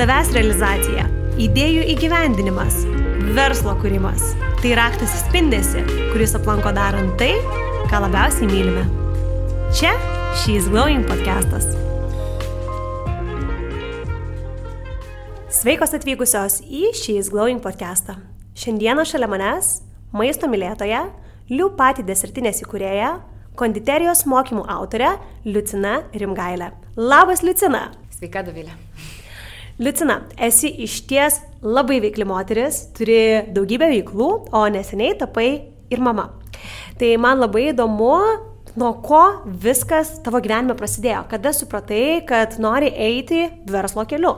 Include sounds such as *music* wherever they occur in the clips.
savęs realizacija, idėjų įgyvendinimas, verslo kūrimas. Tai raktas įspindėsi, kuris aplanko darant tai, ką labiausiai mylime. Čia She's Glowing podcastas. Sveikos atvykusios į She's Glowing podcastą. Šiandieną šalia manęs maisto mylėtoja, Liupati desertinės įkūrėja, konditerijos mokymų autorė Liucina Rimgailė. Labas, Liucina. Sveika, Davilė. Liucina, esi iš ties labai veikli moteris, turi daugybę veiklų, o neseniai tapai ir mama. Tai man labai įdomu, nuo ko viskas tavo gyvenime prasidėjo, kada supratai, kad nori eiti verslo keliu.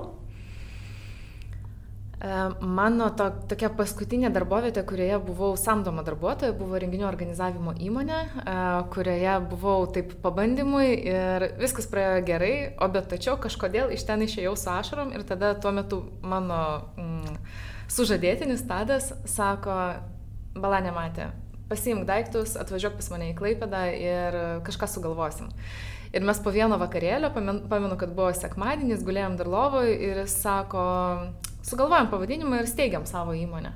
E, mano to, tokia paskutinė darbovietė, kurioje buvau samdoma darbuotoja, buvo renginių organizavimo įmonė, e, kurioje buvau taip pabandymui ir viskas praėjo gerai, o bet tačiau kažkodėl iš ten išėjau su ašarom ir tada tuo metu mano mm, sužadėtinis tadas sako, bala nematė, pasiimk daiktus, atvažiuok pas mane į Klaipedą ir kažką sugalvosim. Ir mes po vieno vakarėlio, pamenu, kad buvo sekmadienis, gulėjom dar lovoje ir jis sako, sugalvojom pavadinimą ir steigiam savo įmonę.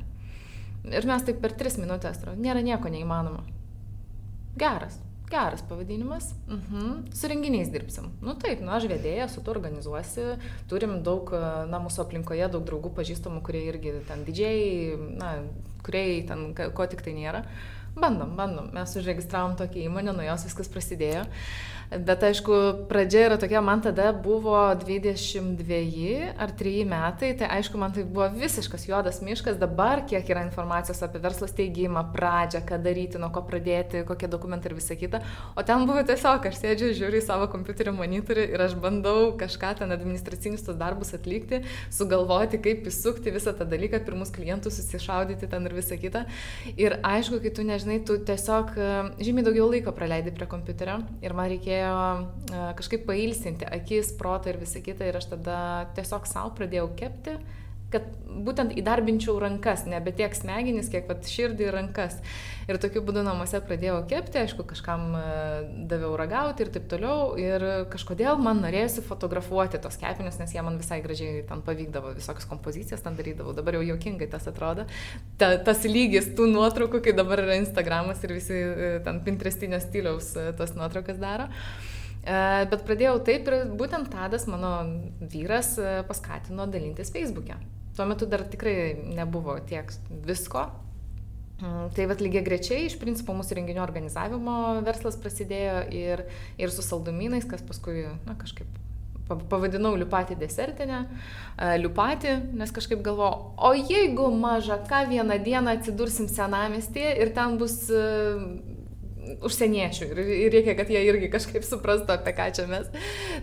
Ir mes taip per tris minutės, nėra nieko neįmanoma. Geras, geras pavadinimas. Mhm. Su renginiais dirbsim. Nu taip, nu aš vedėja, su tu organizuosi. Turim daug, na, mūsų aplinkoje daug draugų pažįstamų, kurie irgi ten didžiai, na, kurie ten ko tik tai nėra. Bandom, bandom. Mes užregistravom tokią įmonę, nuo jos viskas prasidėjo. Uh, Bet aišku, pradžia yra tokia, man tada buvo 22 ar 3 metai, tai aišku, man tai buvo visiškas juodas miškas, dabar kiek yra informacijos apie verslo steigimą, pradžią, ką daryti, nuo ko pradėti, kokie dokumentai ir visa kita. O ten buvo tiesiog, aš sėdžiu, žiūriu į savo kompiuterio monitorių ir aš bandau kažką ten administracinius tos darbus atlikti, sugalvoti, kaip įsukti visą tą dalyką, pirmus klientus susišaudyti ten ir visa kita. Ir aišku, kai tu nežinai, tu tiesiog e, žymiai daugiau laiko praleidi prie kompiuterio ir man reikėjo reikėjo kažkaip pailsinti akis, protą ir visą kitą ir aš tada tiesiog savo pradėjau kepti kad būtent įdarbinčiau rankas, nebe tiek smegenis, kiek vat, širdį ir rankas. Ir tokiu būdu namuose pradėjau kepti, aišku, kažkam daviau ragauti ir taip toliau. Ir kažkodėl man norėjosi fotografuoti tos kepinius, nes jie man visai gražiai ten pavykdavo, visokias kompozicijas ten darydavau. Dabar jau juokingai tas atrodo. Ta, tas lygis tų nuotraukų, kai dabar yra Instagramas ir visi e, ten Pinterestinio stiliaus e, tas nuotraukas daro. E, bet pradėjau taip ir būtent Tadas, mano vyras, paskatino dalintis Facebook'e. Tuo metu dar tikrai nebuvo tiek visko. Mm, tai vad lygiai grečiai, iš principo, mūsų renginių organizavimo verslas prasidėjo ir, ir su saldumynais, kas paskui, na, kažkaip pavadinau liupatį desertinę, e, liupatį, nes kažkaip galvoju, o jeigu maža, ką vieną dieną atsidursim senamestėje ir ten bus e, užsieniečių ir, ir reikia, kad jie irgi kažkaip suprastų, apie ką čia mes.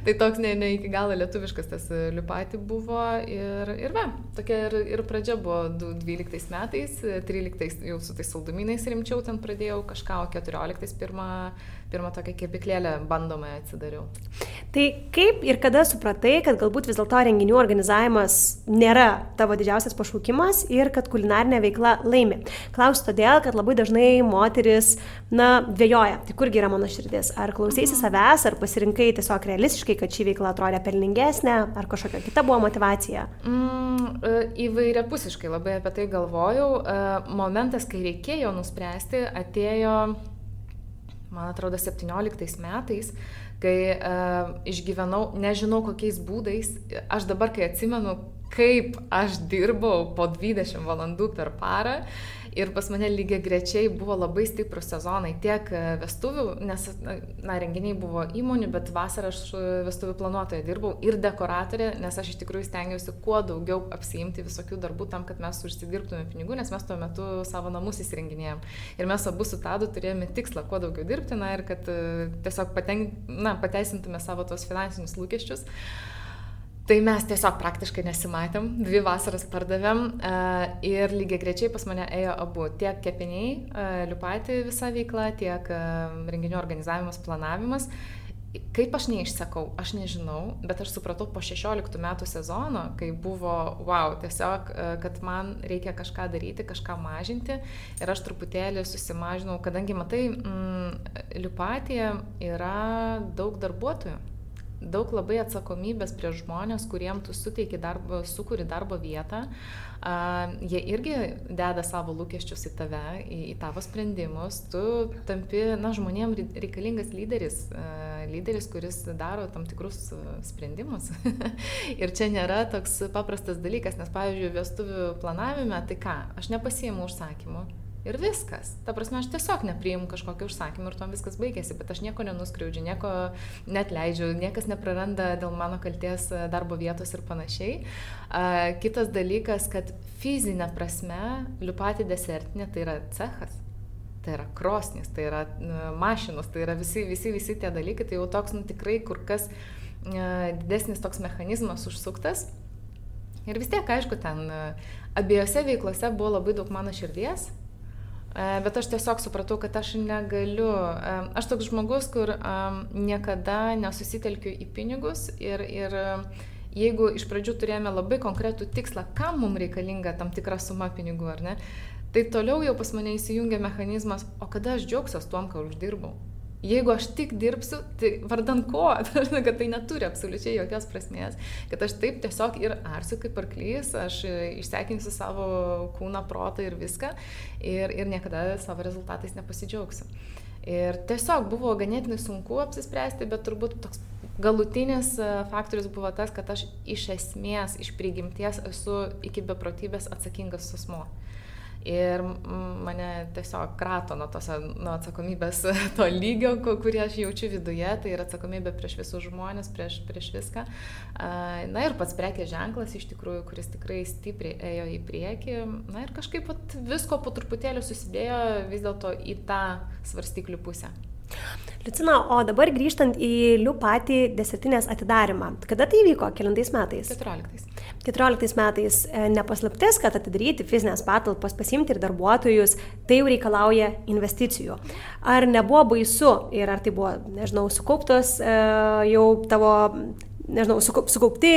Tai toks ne, ne iki galo lietuviškas tas liupati buvo ir, ir va, tokia ir, ir pradžia buvo 12 metais, 13 jau su tais saldumynais rimčiau ten pradėjau kažką, o 14 pirmą pirmą tokią kepyklėlę bandomąją atsidariau. Tai kaip ir kada supratai, kad galbūt vis dėlto renginių organizavimas nėra tavo didžiausias pašaukimas ir kad kulinarinė veikla laimi? Klausiu todėl, kad labai dažnai moteris, na, dvėjoja, tai kurgi yra mano širdis? Ar klausėsi mhm. savęs, ar pasirinkai tiesiog realistiškai, kad ši veikla atrodė pelningesnė, ar kažkokia kita buvo motivacija? Mm, e, įvairiapusiškai labai apie tai galvojau. E, momentas, kai reikėjo nuspręsti, atėjo man atrodo, 17 metais, kai uh, išgyvenau, nežinau kokiais būdais, aš dabar, kai atsimenu, kaip aš dirbau po 20 valandų per parą Ir pas mane lygiai grečiai buvo labai stiprus sezonai, tiek e, vestuvių, nes na, renginiai buvo įmonių, bet vasarą aš vestuvių planuotoje dirbau ir dekoratorė, nes aš iš tikrųjų stengiausi kuo daugiau apsiimti visokių darbų tam, kad mes užsidirbtume pinigų, nes mes tuo metu savo namus įsirenginėjom. Ir mes abu su Tadu turėjome tikslą kuo daugiau dirbti, na ir kad e, tiesiog paten, na, pateisintume savo tos finansinius lūkesčius. Uh, Tai mes tiesiog praktiškai nesimatėm, dvi vasaras pardavėm uh, ir lygiai grečiai pas mane ėjo abu, tiek kepiniai, uh, liupati visa veikla, tiek uh, renginių organizavimas, planavimas. Kaip aš neišsakau, aš nežinau, bet aš supratau po 16 metų sezono, kai buvo, wow, tiesiog, kad man reikia kažką daryti, kažką mažinti. Ir aš truputėlį susimažinau, kadangi matai, mm, liupatėje yra daug darbuotojų daug labai atsakomybės prieš žmonės, kuriem tu suteiki darbo, sukuri darbo vietą. Uh, jie irgi deda savo lūkesčius į tave, į, į tavo sprendimus. Tu tampi, na, žmonėm reikalingas lyderis, uh, lyderis, kuris daro tam tikrus sprendimus. *laughs* ir čia nėra toks paprastas dalykas, nes, pavyzdžiui, vestuvių planavime, tai ką, aš nepasiimu užsakymų Ir viskas. Ta prasme, aš tiesiog nepriimu kažkokio užsakymą ir tom viskas baigėsi, bet aš nieko nenuskriaudžiu, nieko net leidžiu, niekas nepraranda dėl mano kalties e, darbo vietos ir panašiai. Kitas dalykas, kad fizinė prasme, liupati desertinė tai yra cechas. Tai yra krosnis, tai yra mašinos, tai yra visi, visi, visi tie dalykai, tai jau toks, nu tikrai kur kas uh, didesnis toks mechanizmas užsuktas. Ir vis tiek, aišku, ten abiejose veiklose buvo labai daug mano širdies, E, bet aš tiesiog supratau, kad aš negaliu. E, aš toks žmogus, kur niekada nesusitelkiu į pinigus ir, ir jeigu iš pradžių turėjome labai konkretų tikslą, kam mums reikalinga tam tikra suma pinigų, ar ne, tai toliau jau pas mane įsijungia mechanizmas, o kada aš džiaugsiuos tuom, ką uždirbau. Jeigu aš tik dirbsiu, tai vardan ko, *laughs* kad tai neturi absoliučiai jokios prasmės, kad aš taip tiesiog ir arsiu kaip arklys, aš išsekinsiu savo kūną, protą ir viską ir, ir niekada savo rezultatais nepasidžiaugsiu. Ir tiesiog buvo ganėtinai sunku apsispręsti, bet turbūt toks galutinis e, faktorius buvo tas, kad aš iš esmės, iš prigimties esu iki beprotybės atsakingas asmo. Ir mane tiesiog krato nuo, tos, nuo atsakomybės *laughs* to lygio, kurį aš jaučiu viduje, tai yra atsakomybė prieš visus žmonės, prieš, prieš viską. Na ir pats prekės ženklas iš tikrųjų, kuris tikrai stipriai ėjo į priekį. Na ir kažkaip visko po truputėlį susidėjo vis dėlto į tą svarstyklių pusę. Liucina, o dabar grįžtant į Liu patį desertinės atidarimą. Kada tai vyko? Kelintais metais? 14. 14 metais e, nepaslaptis, kad atidaryti fizinės patalpas, pasimti ir darbuotojus, tai jau reikalauja investicijų. Ar nebuvo baisu ir ar tai buvo, nežinau, sukauptos e, jau tavo nežinau, sukaupti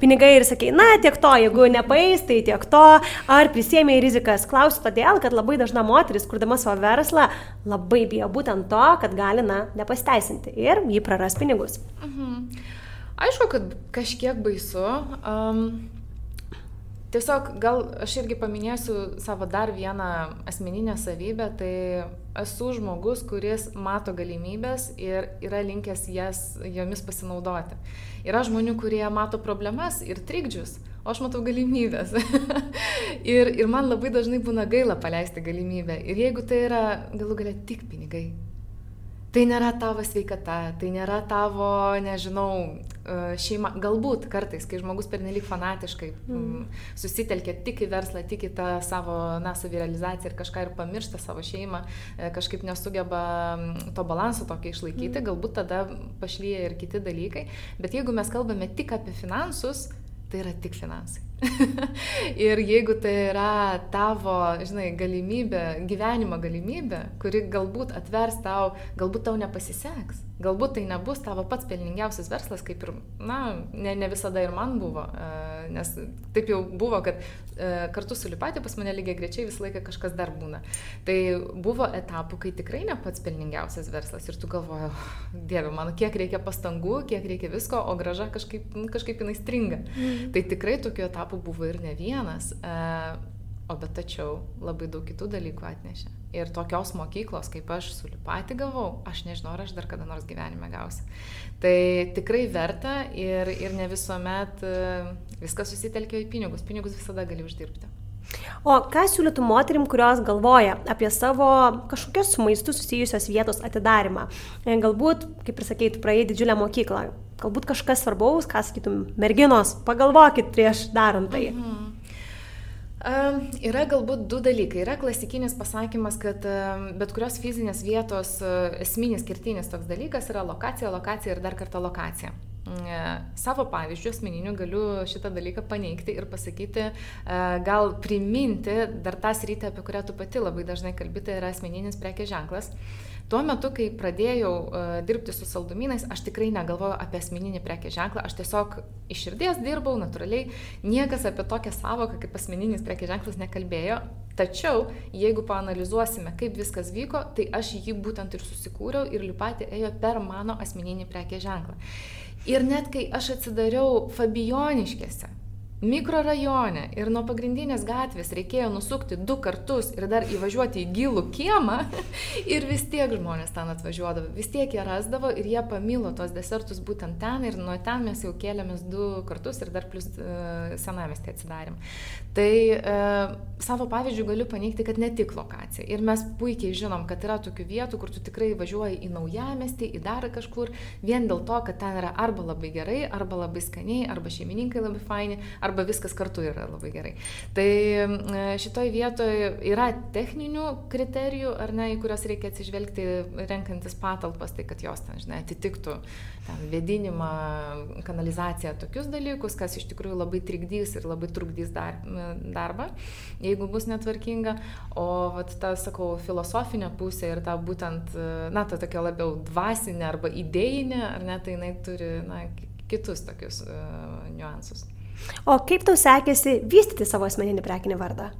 pinigai ir sakai, na, tiek to, jeigu nepaeis, tai tiek to, ar prisėmė rizikas. Klausiu todėl, kad labai dažna moteris, kurdama savo verslą, labai bijo būtent to, kad gali, na, nepasteisinti ir jį praras pinigus. Mhm. Aišku, kad kažkiek baisu. Um, Tiesiog gal aš irgi paminėsiu savo dar vieną asmeninę savybę, tai esu žmogus, kuris mato galimybės ir yra linkęs jas, jomis pasinaudoti. Yra žmonių, kurie mato problemas ir trikdžius, o aš matau galimybės. *laughs* ir, ir man labai dažnai būna gaila paleisti galimybę. Ir jeigu tai yra galų galia tik pinigai, tai nėra tavo sveikata, tai nėra tavo, nežinau, e, šeima. Galbūt kartais, kai žmogus pernelyg fanatiškai mm. susitelkia tik į verslą, tik į tą savo, na, savirealizaciją ir kažką ir pamiršta savo šeimą, e, kažkaip nesugeba to balanso tokio išlaikyti, mm. galbūt tada pašlyja ir kiti dalykai. Bet jeigu mes kalbame tik apie finansus, tai yra tik finansai. *laughs* ir jeigu tai yra tavo, žinai, galimybė, gyvenimo galimybė, kuri galbūt atvers tau, galbūt tau nepasiseks, galbūt tai nebus tavo pats pelningiausias verslas, kaip ir, na, ne, ne visada ir man buvo, e, nes taip jau buvo, kad e, kartu su Lipatė pas mane lygiai grečiai visą laiką kažkas dar būna. Tai buvo etapų, kai tikrai ne pats pelningiausias verslas ir tu galvoji, oh, dieve, man kiek reikia pastangų, kiek reikia visko, o graža kažkaip, kažkaip jinai stringa. Mm. Tai tikrai tokių etapų buvo ir ne vienas. E, O bet tačiau labai daug kitų dalykų atnešė. Ir tokios mokyklos, kaip aš su Lipati gavau, aš nežinau, ar aš dar kada nors gyvenime gausiu. Tai tikrai verta ir, ir ne visuomet e, viskas susitelkia į pinigus. Pinigus visada gali uždirbti. O ką siūlytų moterim, kurios galvoja apie savo kažkokios su maistu susijusios vietos atidarimą? E, galbūt, kaip ir sakėjai, praėjai didžiulę mokyklą. Galbūt kažkas svarbaus, ką sakytum, merginos, pagalvokit prieš darant tai. Mhm. Yra galbūt du dalykai. Yra klasikinis pasakymas, kad bet kurios fizinės vietos esminis, kertinis toks dalykas yra lokacija, lokacija ir dar kartą lokacija. Mm, e, savo pavyzdžių asmeninių galiu šitą dalyką paneigti ir pasakyti, e, gal priminti dar tą sritį, apie kurią tu pati labai dažnai kalbėti, tai yra asmeninis prekės ženklas. Tuo metu, kai pradėjau uh, dirbti su saldumynais, aš tikrai negalvojau apie asmeninį prekės ženklą, aš tiesiog iš širdies dirbau, natūraliai, niekas apie tokią savoką kaip asmeninis prekės ženklas nekalbėjo. Tačiau, jeigu paanalizuosime, kaip viskas vyko, tai aš jį būtent ir susikūriau ir liupatė ėjo per mano asmeninį prekės ženklą. Ir net kai aš atsidariau Fabioniškėse, mikrorajone ir nuo pagrindinės gatvės reikėjo nusukti du kartus ir dar įvažiuoti į gilų kiemą *laughs* ir vis tiek žmonės ten atvažiuodavo, vis tiek jie rasdavo ir jie pamilo tos desertus būtent ten ir nuo ten mes jau kėlėmės du kartus ir dar plus uh, senamestį atsidarėm. Tai uh, savo pavyzdžių galiu paneigti, kad ne tik lokacija. Ir mes puikiai žinom, kad yra tokių vietų, kur tu tikrai važiuoji į naujamestį, į dar kažkur, vien dėl to, kad ten yra arba labai gerai, arba labai skaniai, arba šeimininkai labai faini, arba viskas kartu yra labai gerai. Tai e, šitoj vietoje yra techninių kriterijų, ar ne, į kuriuos reikia atsižvelgti renkantis patalpas, tai kad jos ten, žinai, atitiktų ten vėdinimą, kanalizaciją, tokius dalykus, kas iš tikrųjų labai trikdys ir labai trukdys dar, darbą, jeigu bus netvarkinga. O vat, ta, sakau, filosofinė pusė ir ta būtent, na, ta tokia labiau dvasinė arba idėjinė, ar ne, tai jinai turi, na, kitus tokius uh, niuansus. O kaip tau sekėsi vystyti savo asmeninį prekinį vardą?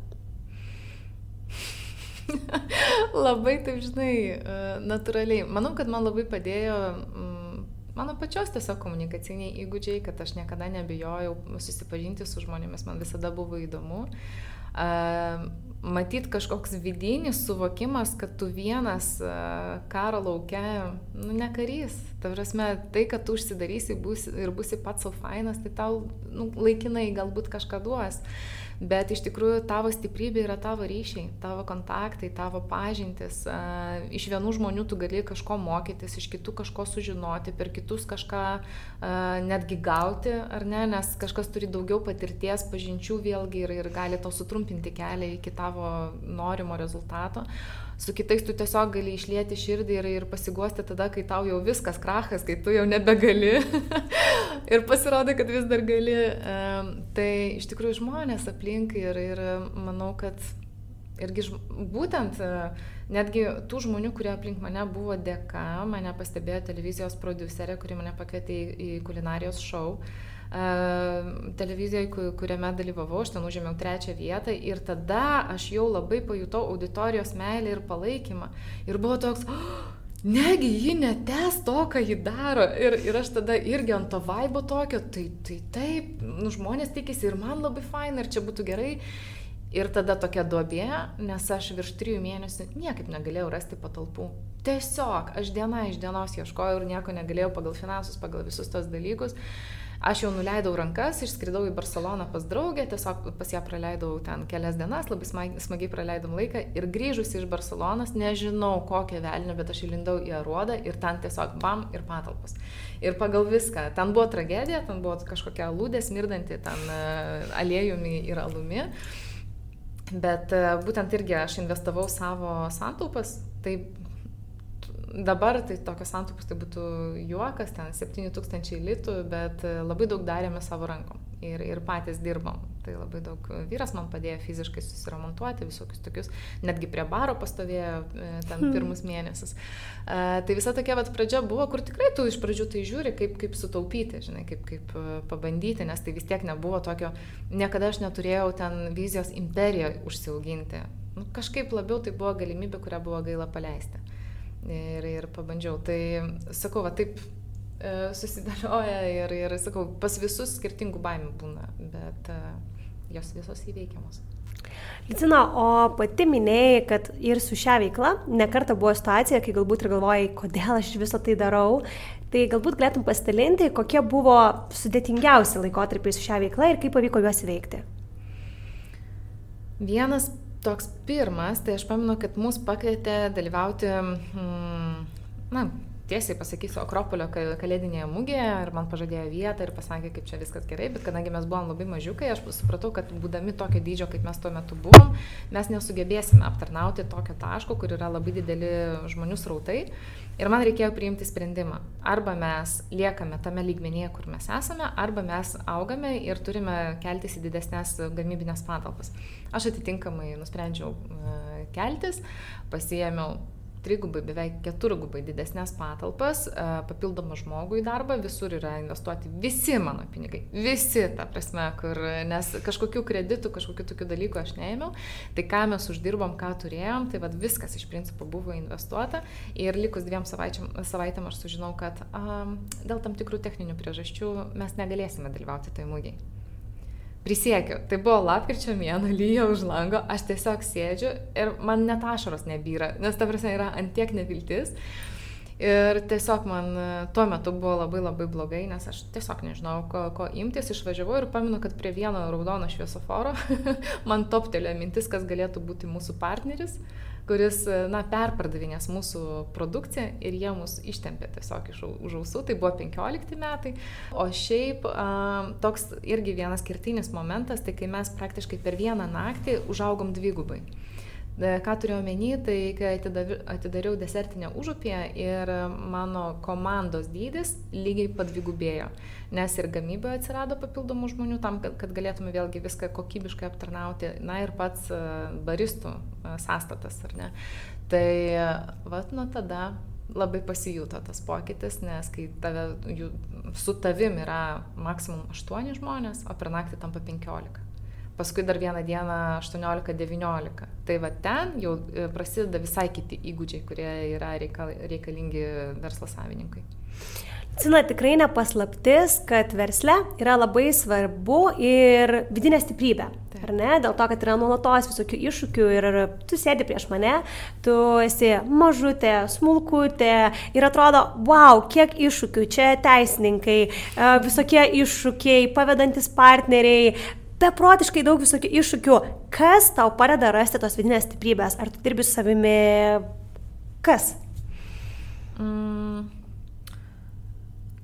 *laughs* labai, taip žinai, e, natūraliai. Manau, kad man labai padėjo mm, mano pačios tiesiog komunikaciniai įgūdžiai, kad aš niekada nebijojau susipažinti su žmonėmis, man visada buvo įdomu. Matyt kažkoks vidinis suvokimas, kad tu vienas karo laukia, nu ne karys. Ta prasme, tai, kad tu užsidarysi būsi, ir būsi pats savo fainas, tai tau nu, laikinai galbūt kažką duos. Bet iš tikrųjų tavo stiprybė yra tavo ryšiai, tavo kontaktai, tavo pažintis. Iš vienų žmonių tu gali kažko mokytis, iš kitų kažko sužinoti, per kitus kažką netgi gauti, ar ne, nes kažkas turi daugiau patirties, pažinčių vėlgi ir, ir gali to sutrumpinti kelią iki tavo norimo rezultato su kitais tu tiesiog gali išlieti širdį ir, ir pasiguosti tada, kai tau jau viskas krachas, kai tu jau nebegali *laughs* ir pasirodo, kad vis dar gali. Tai iš tikrųjų žmonės aplink ir, ir manau, kad irgi būtent netgi tų žmonių, kurie aplink mane buvo dėka, mane pastebėjo televizijos producerė, kuri mane pakvietė į, į kulinarijos šou televizijoje, kuriame dalyvavau, aš ten užėmiau trečią vietą ir tada aš jau labai pajutau auditorijos meilę ir palaikymą. Ir buvo toks, oh, negi ji netes to, ką ji daro. Ir, ir aš tada irgi ant to vaibo tokio, tai, tai taip, nu, žmonės tikisi ir man labai faina, ir čia būtų gerai. Ir tada tokia duobė, nes aš virš trijų mėnesių niekaip negalėjau rasti patalpų. Tiesiog aš diena iš dienos ieškojau ir nieko negalėjau pagal finansus, pagal visus tos dalykus. Aš jau nuleidau rankas, išskridau į Barceloną pas draugę, tiesiog pas ją praleidau ten kelias dienas, labai smagiai, praleidom laiką ir grįžusi iš Barcelonas, nežinau kokią velnę, bet aš įlindau į aruodą ir ten tiesiog bam ir patalpos. Ir pagal viską, ten buvo tragedija, ten buvo kažkokia lūdė smirdanti, ten uh, aliejumi ir alumi. Bet uh, būtent irgi aš investavau savo santaupas, tai dabar tai tokios santaupos tai būtų juokas, ten 7000 litų, bet e, labai daug darėme savo rankom ir, ir patys dirbom. Tai labai daug vyras man padėjo fiziškai susiremontuoti visokius tokius, netgi prie baro pastovėjo e, ten hmm. pirmus mėnesius. Uh, tai visa tokia vat pradžia buvo, kur tikrai tu iš pradžių tai žiūri, kaip, kaip sutaupyti, žinai, kaip, kaip pabandyti, nes tai vis tiek nebuvo tokio, niekada aš neturėjau ten vizijos imperiją užsiauginti. Nu, kažkaip labiau tai buvo galimybė, kurią buvo gaila paleisti ir, ir pabandžiau. Tai sakau, va taip e, susidėlioja ir, ir sakau, pas visus skirtingų baimių būna, bet e, jos visos įveikiamos. Licina, o pati minėjai, kad ir su šia veikla nekarta buvo situacija, kai galbūt ir galvojai, kodėl aš viso tai darau. Tai galbūt galėtum pasidalinti, kokie buvo sudėtingiausi laikotarpiai su šia veikla ir kaip pavyko juos įveikti. Vienas toks pirmas, tai aš pamenu, kad mus pakvietė dalyvauti, mm, na, tiesiai pasakysiu, Akropolio kalėdinėje mugėje ir man pažadėjo vietą ir pasakė, kaip čia viskas gerai, bet kadangi mes buvom labai mažiukai, aš supratau, kad būdami tokio dydžio, kaip mes tuo metu buvom, mes nesugebėsime aptarnauti tokio taško, kur yra labai dideli žmonių srautai. Ir man reikėjo priimti sprendimą. Arba mes liekame tame lygmenyje, kur mes esame, arba mes augame ir turime keltis į didesnės gamybinės patalpas. Aš atitinkamai nusprendžiau e, keltis, pasijėmiau trigubai, beveik keturgubai didesnės patalpas, e, papildomą žmogų į darbą, visur yra investuoti visi mano pinigai, visi, ta prasme, kur, nes kažkokių kreditų, kažkokių tokių dalykų aš neėmiau, tai ką mes uždirbom, ką turėjom, tai vad viskas iš principo buvo investuota. Ir likus dviem savaitėm, savaitėm aš sužinau, kad um, dėl tam tikrų techninių priežasčių mes negalėsime dalyvauti tai mūgiai. Prisiekiu, tai buvo lapkričio mėno, lyja už lango, aš tiesiog sėdžiu ir man net ašaros nebyra, nes ta prasme yra antiek neviltis. Ir tiesiog man e, tuo metu buvo labai labai blogai, nes aš tiesiog nežinau, ko, ko imtis, išvažiavau ir paminu, kad prie vieno raudono šviesoforo *laughs* man toptelėjo mintis, kas galėtų būti mūsų partneris. Uh, kuris, na, perpardavinės mūsų produkciją ir jie mus ištempė tiesiog iš už ausų, tai buvo 15 metai. O šiaip toks irgi vienas skirtinis momentas, tai kai mes praktiškai per vieną naktį užaugom dvigubai. E, ką turiu omeny, tai kai atidariau desertinę užupį ir mano komandos dydis lygiai padvigubėjo, nes ir gamyboje atsirado papildomų žmonių tam, kad, kad galėtume vėlgi viską kokybiškai aptarnauti, na ir pats e, baristų e, sąstatas, ar ne. Tai vat nuo tada labai pasijuto tas pokytis, nes kai tave, jų, su tavim yra maksimum 8 žmonės, o per naktį tampa 15 paskui dar vieną dieną 18-19. Tai va ten jau e, prasideda visai kiti įgūdžiai, kurie yra reikalingi verslo savininkui. Cina tikrai nepaslaptis, kad versle yra labai svarbu ir vidinė stiprybė. Ar ne? Dėl to, kad yra nuolatos visokių iššūkių ir tu sėdi prieš mane, tu esi mažutė, smulkutė ir atrodo, wow, kiek iššūkių, čia teisininkai, e, visokie iššūkiai, pavedantis partneriai, beprotiškai daug visokių iššūkių. Kas tau padeda rasti tos vidinės stiprybės? Ar tu dirbi su savimi? Kas? Mm.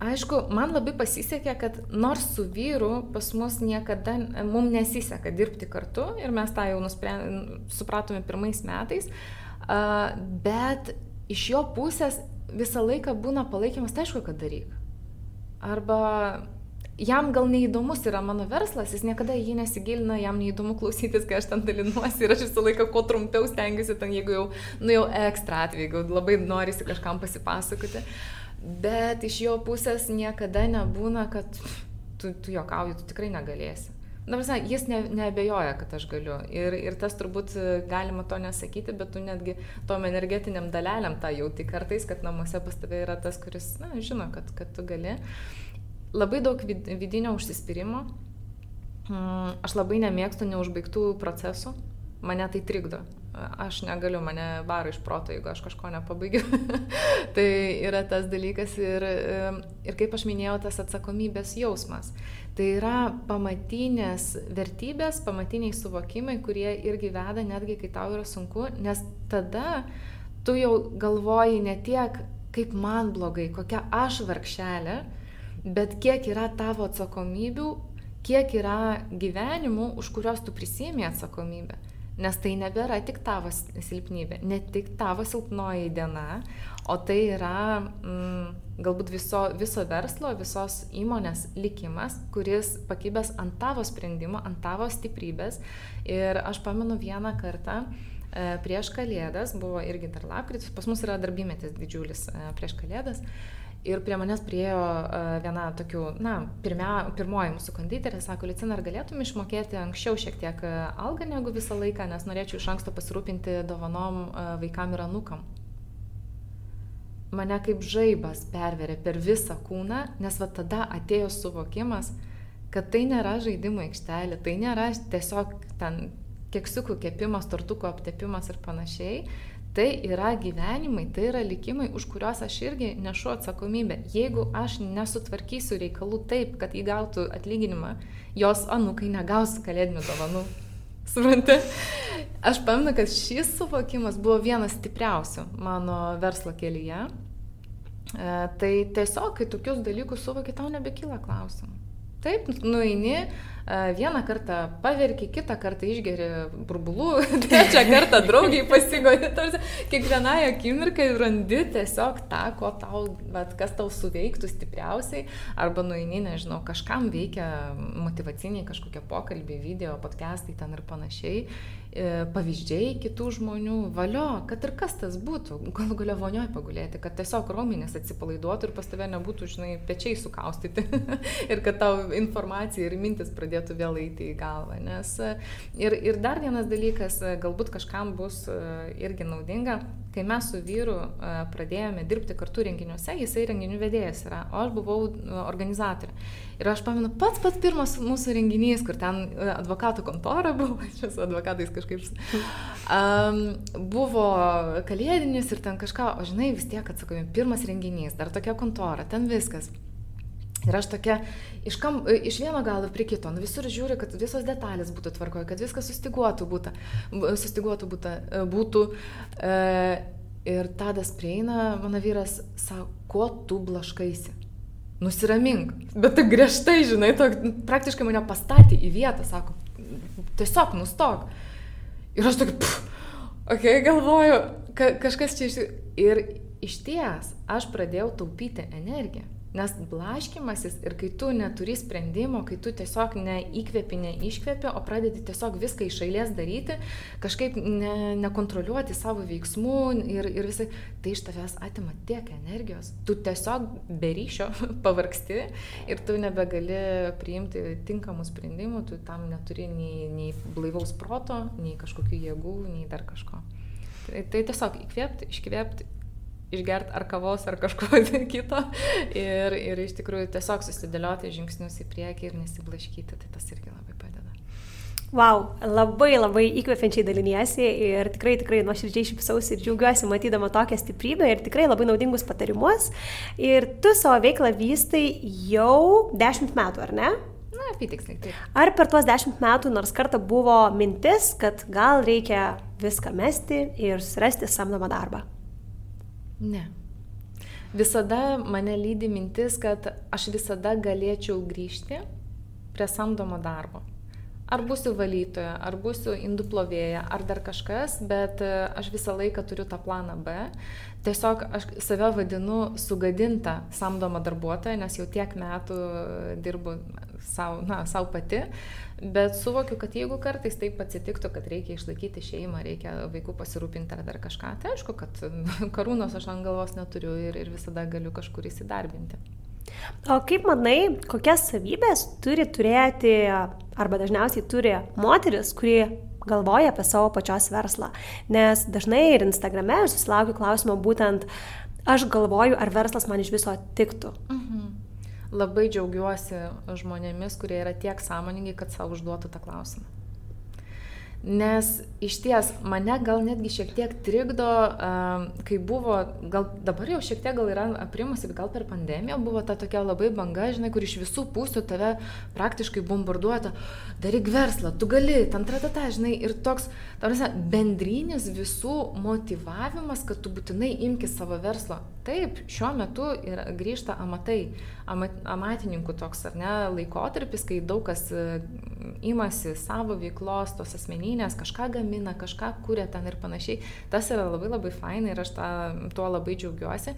Aišku, man labai pasisekė, kad nors su vyru pas mus niekada, mums nesiseka dirbti kartu ir mes tą jau supratome pirmais metais, bet iš jo pusės visą laiką būna palaikymas, tai aišku, kad daryk. Arba jam gal neįdomus yra mano verslas, jis niekada jį nesigilina, jam neįdomu klausytis, kai aš ten dalinuosi ir aš visą laiką kuo trumpiau stengiuosi, ten jeigu jau, nu jau ekstra atveju, jeigu labai norisi kažkam pasipasakoti. Bet iš jo pusės niekada nebūna, kad tu, tu jokauji, tu tikrai negalėsi. Na, visai, jis ne, neabejoja, kad aš galiu. Ir, ir tas turbūt galima to nesakyti, bet tu netgi tom energetiniam dalelėm tą jauti kartais, kad namuose pas tave yra tas, kuris, na, žino, kad, kad tu gali labai daug vidinio užsispyrimo. Mm, aš labai nemėgstu neužbaigtų procesų, mane tai trikdo. Aš negaliu, mane varo iš proto, jeigu aš kažko nepabaigiu. *laughs* tai yra tas dalykas ir, ir kaip aš minėjau, tas atsakomybės jausmas. Tai yra pamatinės vertybės, pamatiniai suvokimai, kurie irgi veda netgi, kai tau yra sunku, nes tada tu jau galvoji ne tiek, kaip man blogai, kokia aš vargšelė, bet kiek yra tavo atsakomybių, kiek yra gyvenimų, už kuriuos tu prisėmė atsakomybę. Nes tai nebėra tik tavo silpnybė, ne tik tavo silpnoji diena, o tai yra mm, galbūt viso, viso verslo, visos įmonės likimas, kuris pakibęs ant tavo sprendimo, ant tavo stiprybės. Ir aš pamenu vieną kartą, e, prieš kalėdas, buvo irgi dar lapkritis, pas mus yra darbymetis didžiulis e, prieš kalėdas, Ir prie manęs priejo viena tokių, na, pirmia, pirmoji mūsų konditerė, sako, Licina, ar galėtum išmokėti anksčiau šiek tiek algą negu visą laiką, nes norėčiau iš anksto pasirūpinti dovanom vaikam ir anukam. Mane kaip žaibas perverė per visą kūną, nes va tada atėjo suvokimas, kad tai nėra žaidimo aikštelė, tai nėra tiesiog ten keksiukų kepimas, tortuko aptepimas ir panašiai, Tai yra gyvenimai, tai yra likimai, už kuriuos aš irgi nešu atsakomybę. Jeigu aš nesutvarkysiu reikalų taip, kad jį gautų atlyginimą, jos anukai negaus kalėdinių dovanų. Suprantate? Aš pamenu, kad šis suvokimas buvo vienas stipriausių mano verslo kelyje. E, tai tiesiog, kai tokius dalykus suvoki, tau nebekyla klausimų. Taip, nueini, Vieną kartą paverki, kitą kartą išgeri burbulų, *laughs* trečią kartą draugiai pasigodi. Kiekvienai akimirkai randi tiesiog tą, ko tau, bet kas tau suveiktų stipriausiai, arba nueini, nežinau, kažkam veikia motivaciniai kažkokie pokalbiai, video, podcastai ten ir panašiai. E, pavyzdžiai kitų žmonių, valio, kad ir kas tas būtų, galų galia vonioj pagulėti, kad tiesiog raumenės atsipalaiduotų ir pas tave nebūtų, žinai, pečiai sukaustyti *laughs* ir kad tau informacija ir mintis pradėtų vėl eiti į galvą. Nes e, ir, ir dar vienas dalykas, e, galbūt kažkam bus irgi naudinga, kai mes su vyru pradėjome dirbti kartu renginiuose, jisai renginių vedėjas yra, o aš buvau organizatorė. Ir aš pamenu, pats pats pirmas mūsų renginys, kur ten advokatų kontora *laughs* buvo, čia su advokatais kažkaip, um, buvo kalėdinis ir ten kažką, o žinai, vis tiek atsakome, pirmas renginys, dar tokia kontora, ten viskas. Ir aš tokia iš, kam, iš vieno galo prie kito, nu visur žiūri, kad visos detalės būtų tvarkoje, kad viskas sustiguotų būtų. Sustiguotų būtų, būtų e, ir tadas prieina, mano vyras sako, ko tu blaškaisi? Nusiramink. Bet taip griežtai, žinai, to, praktiškai mane pastatė į vietą, sako, tiesiog nustok. Ir aš tokia, okei, okay, galvoju, ka, kažkas čia iš... Ir iš ties aš pradėjau taupyti energiją. Nes blaškimasis ir kai tu neturi sprendimo, kai tu tiesiog neįkvepi, neiškvepi, o pradedi tiesiog viską iš eilės daryti, kažkaip ne, nekontroliuoti savo veiksmų ir, ir visai, tai iš tavęs atima tiek energijos. Tu tiesiog be ryšio *laughs* pavargsti ir tu nebegali priimti tinkamų sprendimų, tu tam neturi nei, nei blaivaus proto, nei kažkokių jėgų, nei dar kažko. Tai, tai tiesiog įkvėpti, iškvėpti išgerti ar kavos, ar kažko *laughs* kito. Ir, ir iš tikrųjų tiesiog susidėlioti žingsnius į priekį ir nesiblaškyti, tai tas irgi labai padeda. Wow, labai labai įkvepiančiai daliniesi ir tikrai, tikrai nuoširdžiai šypsausi ir džiaugiuosi matydama tokią stiprybę ir tikrai labai naudingus patarimus. Ir tu savo veiklą vystai jau 10 metų, ar ne? Na, apytiksliai. Taip. Ar per tuos 10 metų nors kartą buvo mintis, kad gal reikia viską mesti ir surasti samdomą darbą? Ne. Visada mane lydi mintis, kad aš visada galėčiau grįžti prie samdomo darbo. Ar būsiu valytoja, ar būsiu indų plovėja, ar dar kažkas, bet e, aš visą laiką turiu tą planą B. Tiesiog aš save vadinu sugadinta samdoma darbuotoja, nes jau tiek metų dirbu savo, na, savo pati. Bet suvokiu, kad jeigu kartais taip atsitiktų, kad reikia išlaikyti šeimą, reikia vaikų pasirūpinti ar dar kažką, tai aišku, kad *laughs* karūnos aš ant galvos neturiu ir, ir visada galiu kažkur įsidarbinti. O kaip manai, kokias savybės turi turėti arba dažniausiai turi moteris, kuri galvoja apie savo pačios verslą? Nes dažnai ir Instagrame aš susilaukiu klausimo būtent, aš galvoju, ar verslas man iš viso tiktų. Mhm labai džiaugiuosi žmonėmis, kurie yra tiek sąmoningi, kad savo užduotų tą klausimą. Nes iš ties mane gal netgi šiek tiek trikdo, kai buvo, gal dabar jau šiek tiek gal yra aprimusi, gal per pandemiją buvo ta tokia labai banga, žinai, kur iš visų pusių tave praktiškai bombarduota, daryk verslą, tu gali, ten tratata, žinai, ir toks, tarsi, bendrinis visų motivavimas, kad tu būtinai imki savo verslo. Taip, šiuo metu yra, grįžta amatai, amat, amatininkų toks, ar ne, laikotarpis, kai daug kas imasi savo veiklos, tos asmeninės, kažką gamina, kažką kuria ten ir panašiai. Tas yra labai labai fainai ir aš tą, tuo labai džiaugiuosi.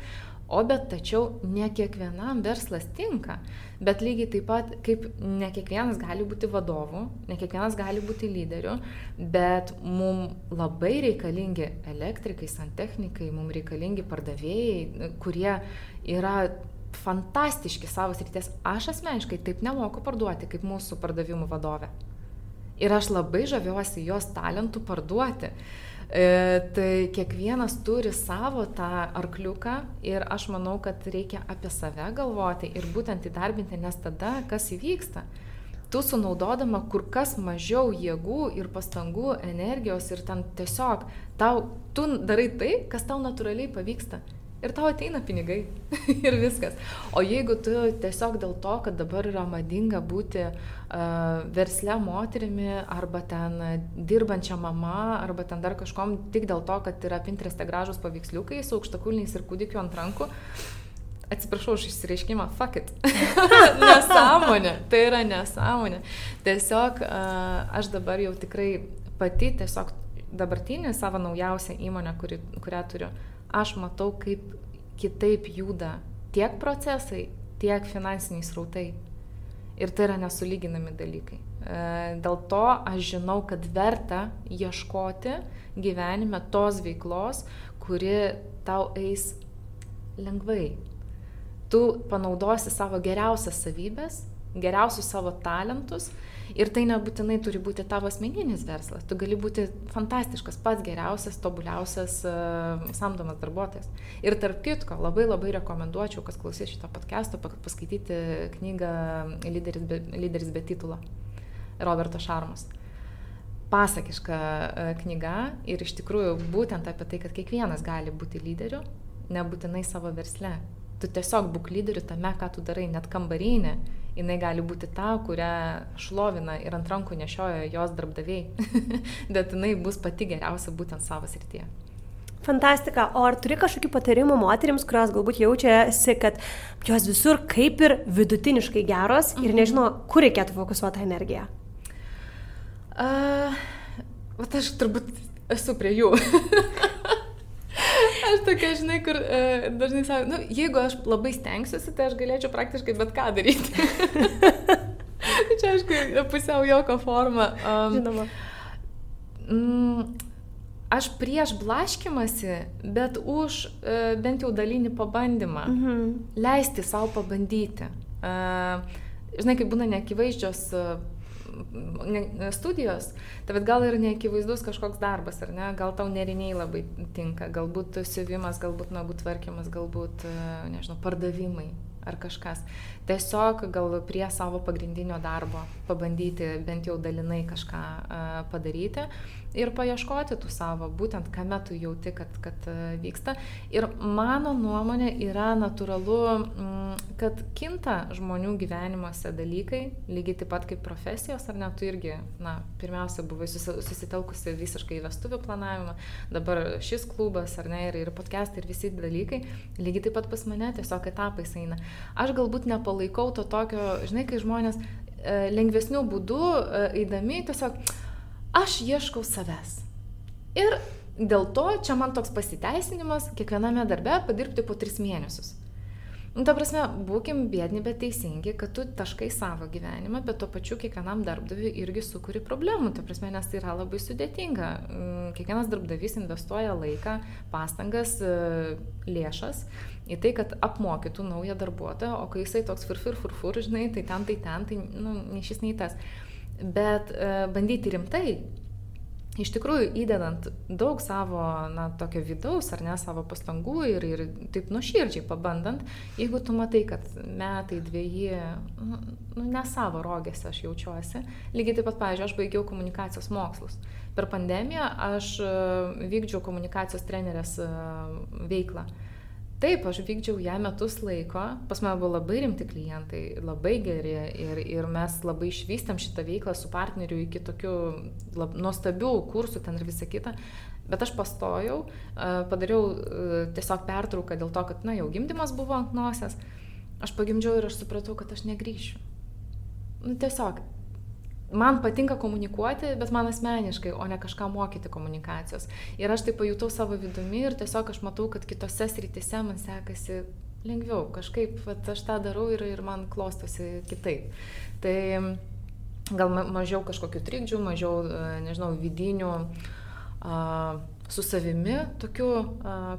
O bet tačiau ne kiekvienam verslas tinka. Bet lygiai taip pat, kaip ne kiekvienas gali būti vadovu, ne kiekvienas gali būti lyderiu, bet mums labai reikalingi elektrikai, santechnikai, mums reikalingi pardavėjai, kurie yra fantastiški savo srities. Aš asmeniškai taip nemoku parduoti kaip mūsų pardavimų vadovė. Ir aš labai žaviuosi jos talentų parduoti. E, tai kiekvienas turi savo tą arkliuką ir aš manau, kad reikia apie save galvoti ir būtent įdarbinti, nes tada kas įvyksta? Tu sunaudodama kur kas mažiau jėgų ir pastangų, energijos ir ten tiesiog tau, tu darai tai, kas tau natūraliai pavyksta ir tau ateina pinigai *laughs* ir viskas. O jeigu tu tiesiog dėl to, kad dabar yra madinga būti uh, versle moterimi arba ten dirbančia mama arba ten dar kažkom tik dėl to, kad yra Pintereste gražus paveiksliukai su aukštakulniais ir kūdikiu ant rankų, atsiprašau už išsireiškimą, fuck it. *laughs* nesąmonė, tai yra nesąmonė. Tiesiog aš dabar jau tikrai pati tiesiog dabartinį savo naujausią įmonę, kuri, kurią turiu, aš matau, kaip kitaip juda tiek procesai, tiek finansiniai srautai. Ir tai yra nesulyginami dalykai. E, dėl to aš žinau, kad verta ieškoti gyvenime tos veiklos, kuri tau eis lengvai. Tu panaudosi savo geriausias savybės, geriausius savo talentus ir tai nebūtinai turi būti tavo asmeninis verslas. Tu gali būti fantastiškas, pats geriausias, tobuliausias uh, samdomas darbuotojas. Ir tarp kitko, labai labai rekomenduočiau, kas klausys šito podcast'o, paskaityti knygą Lyderis be, Lyderis be titulo Roberto Šarmos pasakiška e, knyga ir iš tikrųjų būtent apie tai, kad kiekvienas gali būti lyderiu, nebūtinai savo versle. Tu tiesiog būk lyderiu tame, ką tu darai, net kambarinė jinai gali būti ta, kurią šlovina ir ant rankų nešioja jos darbdaviai, *laughs* bet jinai bus pati geriausia būtent savo srityje. Fantastika. O ar turi kažkokių patarimų moteriams, kurios galbūt jaučiasi, kad jos visur kaip ir vidutiniškai geros ir mhm. nežino, kur reikėtų fokusuoti energiją? Uh, vat aš turbūt esu prie jų. *laughs* Aš tokia, žinai, kur uh, dažnai sakau, nu, jeigu aš labai stengsiuosi, tai aš galėčiau praktiškai bet ką daryti. *laughs* Čia, aišku, pusiau joko forma. Um, Žinoma. Mm, aš prieš blaškimasi, bet už uh, bent jau dalinį pabandymą. -hmm. Leisti savo pabandyti. Uh, žinai, kai būna neakivaizdžios uh, studijos, tai gal ir neakivaizdus kažkoks darbas, ar ne, gal tau neriniai labai tinka, galbūt siuvimas, galbūt nagų tvarkymas, galbūt, e, nežinau, pardavimai ar kažkas. Tiesiog gal prie savo pagrindinio darbo pabandyti bent jau dalinai kažką uh, padaryti ir paieškoti tų savo, būtent kame tu jauti, kad, kad uh, vyksta. Ir mano nuomonė yra natūralu, mm, kad kinta žmonių gyvenimuose dalykai, lygiai taip pat kaip profesijos, ar ne, tu irgi, na, pirmiausia, buvai susitelkusi visiškai į vestuvių planavimą, dabar šis klubas, ar ne, ir, ir podcastai, ir visi dalykai, lygiai taip pat pas mane tiesiog etapais eina. Aš galbūt nepalaikau to tokio, žinai, kai žmonės e, lengvesnių būdų e, eidami tiesiog, aš ieškau savęs. Ir dėl to čia man toks pasiteisinimas kiekviename darbe padirbti po tris mėnesius. Nu, ta prasme, būkim bėdni, bet teisingi, kad tu taškai savo gyvenimą, bet tuo pačiu kiekvienam darbdaviui irgi sukuri problemų. Ta prasme, nes tai yra labai sudėtinga. Mm, kiekvienas darbdavys investuoja laiką, pastangas, e, lėšas į tai, kad apmokytų naują darbuotoją, o kai jisai toks furfur, furfur, žinai, tai ten, tai ten, tai, nu, nei šis, nei tas. Bet e, bandyti rimtai iš tikrųjų įdedant daug savo, na, tokio vidaus ar ne savo pastangų ir, ir taip nuoširdžiai pabandant, jeigu tu matai, kad metai, dviejį, nu, nu, ne savo rogėse aš jaučiuosi, lygiai taip pat, pavyzdžiui, aš baigiau komunikacijos mokslus. Per pandemiją aš e, vykdžiau komunikacijos trenerės e, veiklą. Taip, aš vykdžiau ją metus laiko, pas mane buvo labai rimti klientai, labai geri ir, ir mes labai išvystėm šitą veiklą su partneriu iki tokių lab, nuostabių kursų ten ir visa kita. Bet aš pastojau, padariau tiesiog pertrauką dėl to, kad, na, jau gimdymas buvo ant nosies. Aš pagimdžiau ir aš supratau, kad aš negryšiu. Nu, tiesiog man patinka komunikuoti, bet man asmeniškai, o ne kažką mokyti komunikacijos. Ir aš tai pajutau savo vidumi ir tiesiog aš matau, kad kitose srityse man sekasi lengviau, kažkaip vat, aš tą darau ir, ir man klostosi kitaip. Tai gal mažiau kažkokių trikdžių, mažiau, e, nežinau, vidinių a, su savimi tokių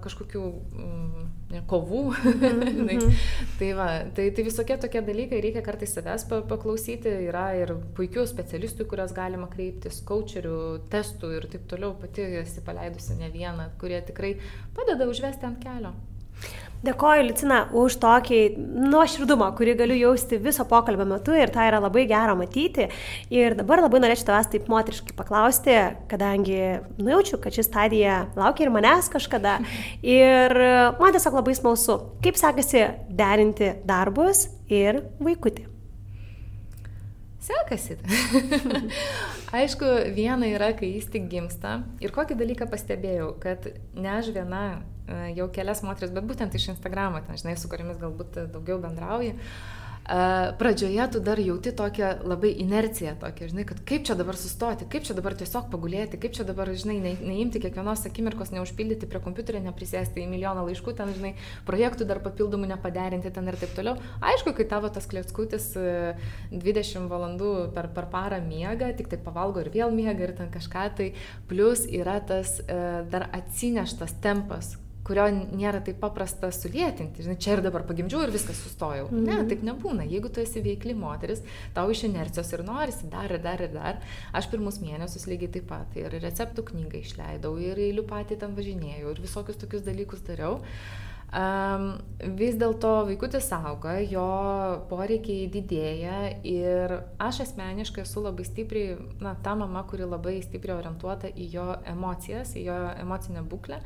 kažkokių m, kovų. Mm *laughs* -hmm. tai, va, tai, tai visokie tokie dalykai, reikia kartais savęs paklausyti, yra ir puikių specialistų, kurias galima kreiptis, coacherių, testų ir taip toliau, pati esi paleidusi ne vieną, kurie tikrai padeda užvesti ant kelio. Dėkoju, Licina, už tokį nuoširdumą, kurį galiu jausti viso pokalbio metu ir tai yra labai gera matyti. Ir dabar labai norėčiau tavęs taip moteriškai paklausti, kadangi nujaučiu, kad ši stadija laukia ir manęs kažkada. *laughs* Ir man tiesiog labai smalsu, kaip sekasi derinti darbus ir vaikutį. Sekasi. *laughs* Aišku, viena yra, kai jis tik gimsta. Ir kokį dalyką pastebėjau, kad ne aš viena jau kelias moteris, bet būtent iš Instagramo, ten, žinai, su kuriamis galbūt daugiau bendrauji. Uh, pradžioje tu dar jauti tokią labai inerciją, tokią, žinai, kad kaip čia dabar sustoti, kaip čia dabar tiesiog pagulėti, kaip čia dabar, žinai, ne, neimti kiekvienos akimirkos, neužpildyti prie kompiuterio, neprisėsti į milijoną laiškų, ten, žinai, projektų dar papildomų nepaderinti ten ir taip toliau. Aišku, kai tavo tas klėtskutis 20 valandų per, per parą miega, tik tai pavalgo ir vėl miega ir ten kažką, tai plus yra tas dar atsineštas tempas, kurio nėra taip paprasta sulėtinti. Žinai, čia ir dabar pagimdžiau ir viskas sustojau. Mm. Ne, taip nebūna. Jeigu tu esi veikli moteris, tau iš inercijos ir norisi dar ir dar ir dar. Aš pirmus mėnesius lygiai taip pat. Ir receptų knygą išleidau, ir eilių patį ten važinėjau, ir visokius tokius dalykus dariau. Um, vis dėlto vaikutis auga, jo poreikiai didėja ir aš asmeniškai esu labai stipriai, na, ta mama, kuri labai stipriai orientuota į jo emocijas, į jo emocinę būklę.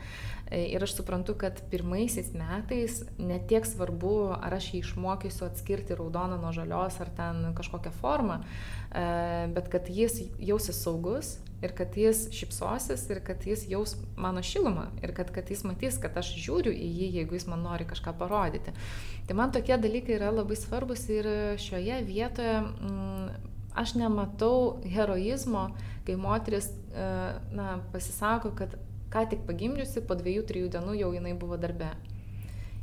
Ir aš suprantu, kad pirmaisiais metais netiek svarbu, ar aš jį išmokysiu atskirti raudoną nuo žalios ar ten kažkokią formą, e, bet kad jis jausis saugus ir kad jis šipsosis ir kad jis jaus mano šilumą ir kad, kad jis matys, kad aš žiūriu į jį, jeigu jis man nori kažką parodyti. Tai man tokie dalykai yra labai svarbus ir šioje vietoje mm, aš nematau heroizmo, kai moteris e, na, pasisako, kad ką tik pagimdžiusi, po dviejų, trijų dienų jau jinai buvo darbe.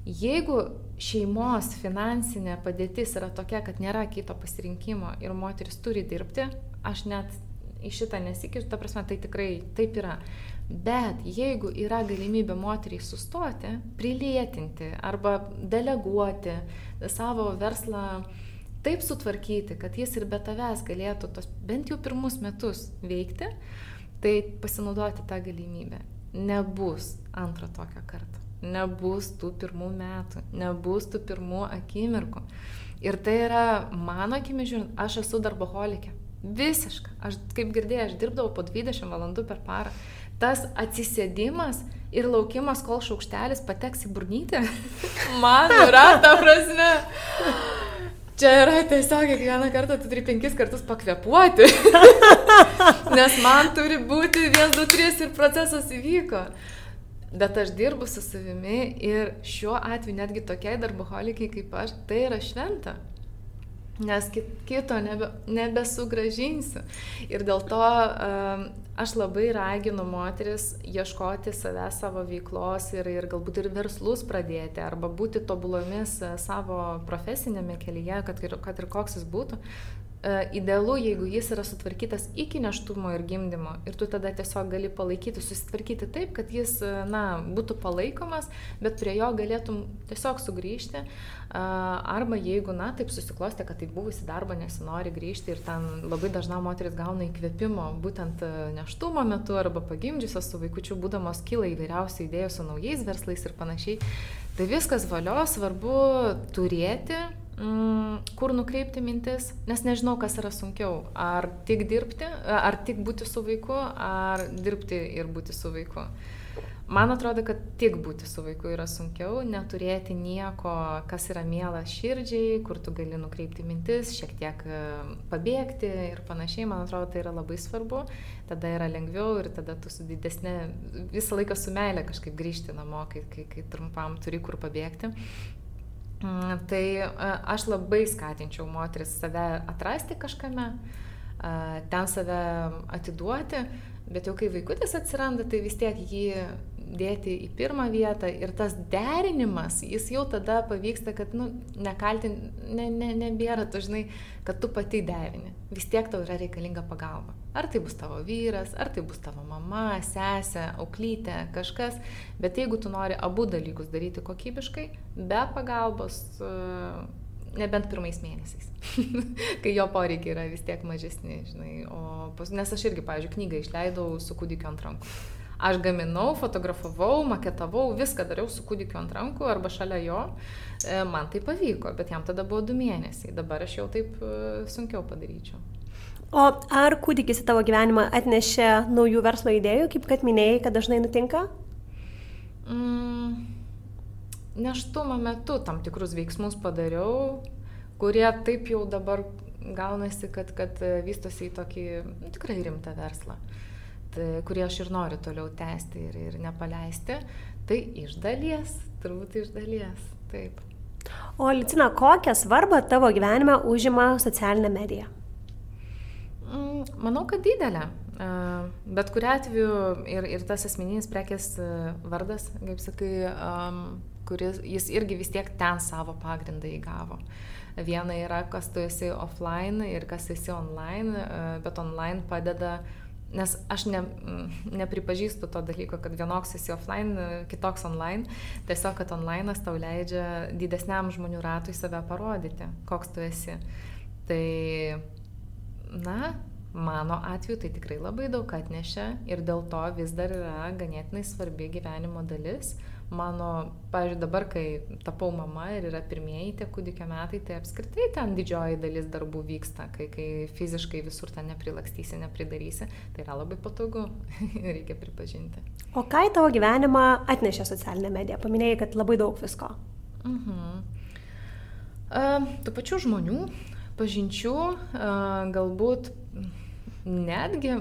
Jeigu šeimos finansinė padėtis yra tokia, kad nėra kito pasirinkimo ir moteris turi dirbti, aš net į šitą nesikišiu, ta prasme, tai tikrai taip yra. Bet jeigu yra galimybė moteriai sustoti, prilėtinti arba deleguoti savo verslą taip sutvarkyti, kad jis ir be tavęs galėtų tos bent jau pirmus metus veikti, tai pasinaudoti tą galimybę nebus antro tokio karto. Nebus tų pirmų metų, nebus tų pirmų akimirkų. Ir tai yra, mano akimi žiūrint, aš esu darboholikė. Visiška. Aš, kaip girdėjau, aš dirbdavau po 20 valandų per parą. Tas atsisėdimas ir laukimas, kol šaukštelis pateks į burnytę, *laughs* man yra ta prasme. Čia yra tiesiog kiekvieną kartą tu turi penkis kartus pakvepuoti. *laughs* Nes man turi būti 1, 2, 3 ir procesas įvyko. Bet aš dirbu su savimi ir šiuo atveju netgi tokiai darboholikai kaip aš, tai yra šventa nes kito nebe, nebesugražinsiu. Ir dėl to um, aš labai raginu moteris ieškoti savęs savo veiklos ir, ir galbūt ir verslus pradėti, arba būti tobulomis e, savo profesinėme kelyje, kad ir, kad ir koks jis būtų, idealu, jeigu jis yra sutvarkytas iki neštumo ir gimdymo ir tu tada tiesiog gali palaikyti, susitvarkyti taip, kad jis, e, na, būtų palaikomas, bet prie jo galėtum tiesiog sugrįžti. E, arba jeigu, na, taip susiklostė, kad tai buvusi darba nesinori grįžti ir ten labai dažna moteris gauna įkvėpimo būtent neštumo metu arba pagimdžiusios su vaikučiu būdamos kyla įvairiausių idėjų su naujais verslais ir panašiai. Tai viskas valio, svarbu turėti kur nukreipti mintis, nes nežinau, kas yra sunkiau. Ar tik dirbti, ar tik būti su vaiku, ar dirbti ir būti su vaiku. Man atrodo, kad tik būti su vaiku yra sunkiau, neturėti nieko, kas yra miela širdžiai, kur tu gali nukreipti mintis, šiek tiek e, pabėgti ir panašiai, man atrodo, tai yra labai svarbu, tada yra lengviau ir tada tu su didesnė, visą laiką su meilė kažkaip grįžti namo, kai, kai, kai trumpam turi kur pabėgti. Mm, tai aš labai skatinčiau moteris save atrasti kažkame, ten save atiduoti, bet jau kai vaikutis atsiranda, tai vis tiek jį dėti į pirmą vietą ir tas derinimas, jis jau tada pavyksta, kad, nu, nekaltin, ne, ne, nebėra, tu žinai, kad tu pati derini. Vis tiek tau yra reikalinga pagalba. Ar tai bus tavo vyras, ar tai bus tavo mama, sesė, auklytė, kažkas. Bet jeigu tu nori abu dalykus daryti kokybiškai, be pagalbos, e, nebent pirmais mėnesiais, *laughs* kai jo poreikiai yra vis tiek mažesni, žinai. O, nes aš irgi, pavyzdžiui, knygą išleidau su kūdikiu ant rankų. Aš gaminau, fotografavau, maketavau, viską dariau su kūdikiu ant rankų arba šalia jo. E, man tai pavyko, bet jam tada buvo du mėnesiai. Dabar aš jau taip e, sunkiau padaryčiau. O ar kūdikis į tavo gyvenimą atnešė naujų verslo idėjų, kaip kad minėjai, kad dažnai nutinka? Mm, neštumo metu tam tikrus veiksmus padariau, kurie taip jau dabar gaunasi, kad, kad vystosi į tokį tikrai rimtą verslą. tai, kurį aš ir noriu toliau tęsti ir, ir nepaleisti, tai iš dalies, turbūt iš dalies, taip. O Licina, kokią svarbą tavo gyvenime užima socialinė medija? Mm, manau, kad didelė. Bet kuriu atveju ir, ir tas asmeninis prekės vardas, kaip sakai, kuris jis irgi vis tiek ten savo pagrindą įgavo. Viena yra, kas tu esi offline ir kas esi online, bet online padeda Nes aš ne, nepripažįstu to dalyko, kad vienoks esi offline, kitoks online. Tiesiog, kad online tau leidžia didesniam žmonių ratui save parodyti, koks tu esi. Tai, na, mano atveju tai tikrai labai daug atnešė ir dėl to vis dar yra ganėtinai svarbi gyvenimo dalis. Mano, pavyzdžiui, dabar, kai tapau mama ir yra pirmieji tie kūdikio metai, tai apskritai ten didžioji dalis darbų vyksta, kai, kai fiziškai visur ten neprilakstysi, nepridarysi, tai yra labai patogu, *laughs* reikia pripažinti. O ką į tavo gyvenimą atnešė socialinė medija? Paminėjai, kad labai daug visko. Mhm. Uh tų pačių žmonių, pažinčių, uh, galbūt netgi,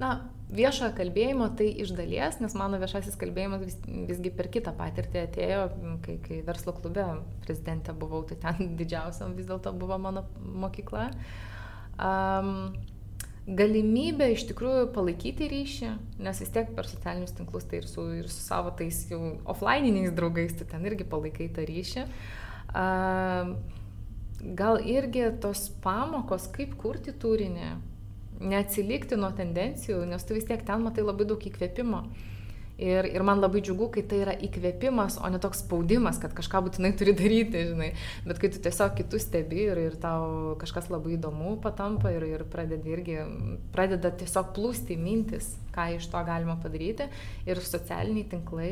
na, viešojo kalbėjimo tai iš dalies, nes mano viešasis kalbėjimas vis, visgi per kitą patirtį atėjo, kai, kai verslo klube prezidentė buvau, tai ten *laughs* didžiausia vis dėlto buvo mano mokykla. Um, galimybė iš tikrųjų palaikyti ryšį, nes vis tiek per socialinius tinklus tai ir su, ir su savo tais jau offline'iniais draugais, tai ten irgi palaikai tą ryšį. Uh, gal irgi tos pamokos, kaip kurti turinį, neatsilikti nuo tendencijų, nes tu vis tiek ten matai labai daug įkvėpimo. Ir, ir man labai džiugu, kai tai yra įkvėpimas, o ne toks spaudimas, kad kažką būtinai turi daryti, žinai. Bet kai tu tiesiog kitus stebi ir, ir tau kažkas labai įdomu patampa ir, ir pradeda irgi, pradeda tiesiog plūsti mintis, ką iš to galima padaryti. Ir socialiniai tinklai,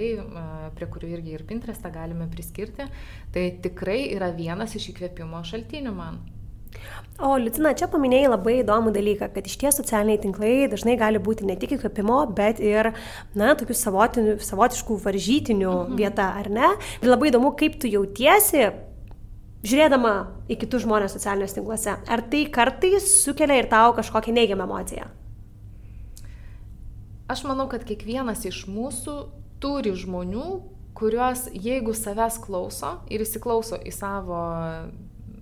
prie kurių irgi ir Pinterestą galime priskirti, tai tikrai yra vienas iš įkvėpimo šaltinių man. O Liutina, čia paminėjai labai įdomų dalyką, kad iš ties socialiniai tinklai dažnai gali būti ne tik įkvėpimo, bet ir, na, tokių savotiškų varžytinių mhm. vieta, ar ne? Ir labai įdomu, kaip tu jautiesi, žiūrėdama į kitus žmonės socialiniuose tinkluose. Ar tai kartais sukelia ir tau kažkokią neigiamą emociją? Aš manau, kad kiekvienas iš mūsų turi žmonių, kuriuos jeigu savęs klauso ir įsiklauso į savo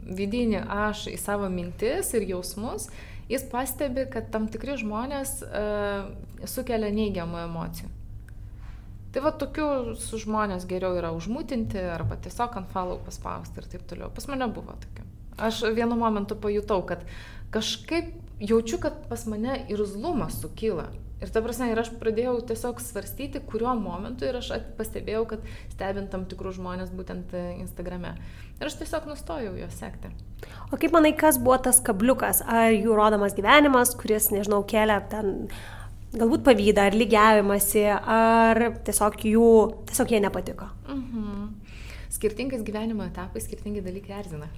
vidinį aš į savo mintis ir jausmus, jis pastebi, kad tam tikri žmonės uh, sukelia neigiamų emocijų. Tai va tokių su žmonės geriau yra užmutinti arba tiesiog ant follow paspausti ir taip toliau. Pas mane buvo tokių. Aš vienu momentu pajutau, kad kažkaip jaučiu, kad pas mane irzlumas sukyla. Ir ta prasme, ir aš pradėjau tiesiog svarstyti, kuriuo momentu ir aš pastebėjau, kad stebint tam tikrus žmonės būtent e, Instagrame. Ir aš tiesiog nustojau juos sekti. O kaip manai, kas buvo tas kabliukas? Ar jų rodomas gyvenimas, kuris, nežinau, kelia ten galbūt pavydą ar lygiavimąsi, ar tiesiog jų, tiesiog jie nepatiko? Mhm skirtingais gyvenimo etapais skirtingi dalykai erzina.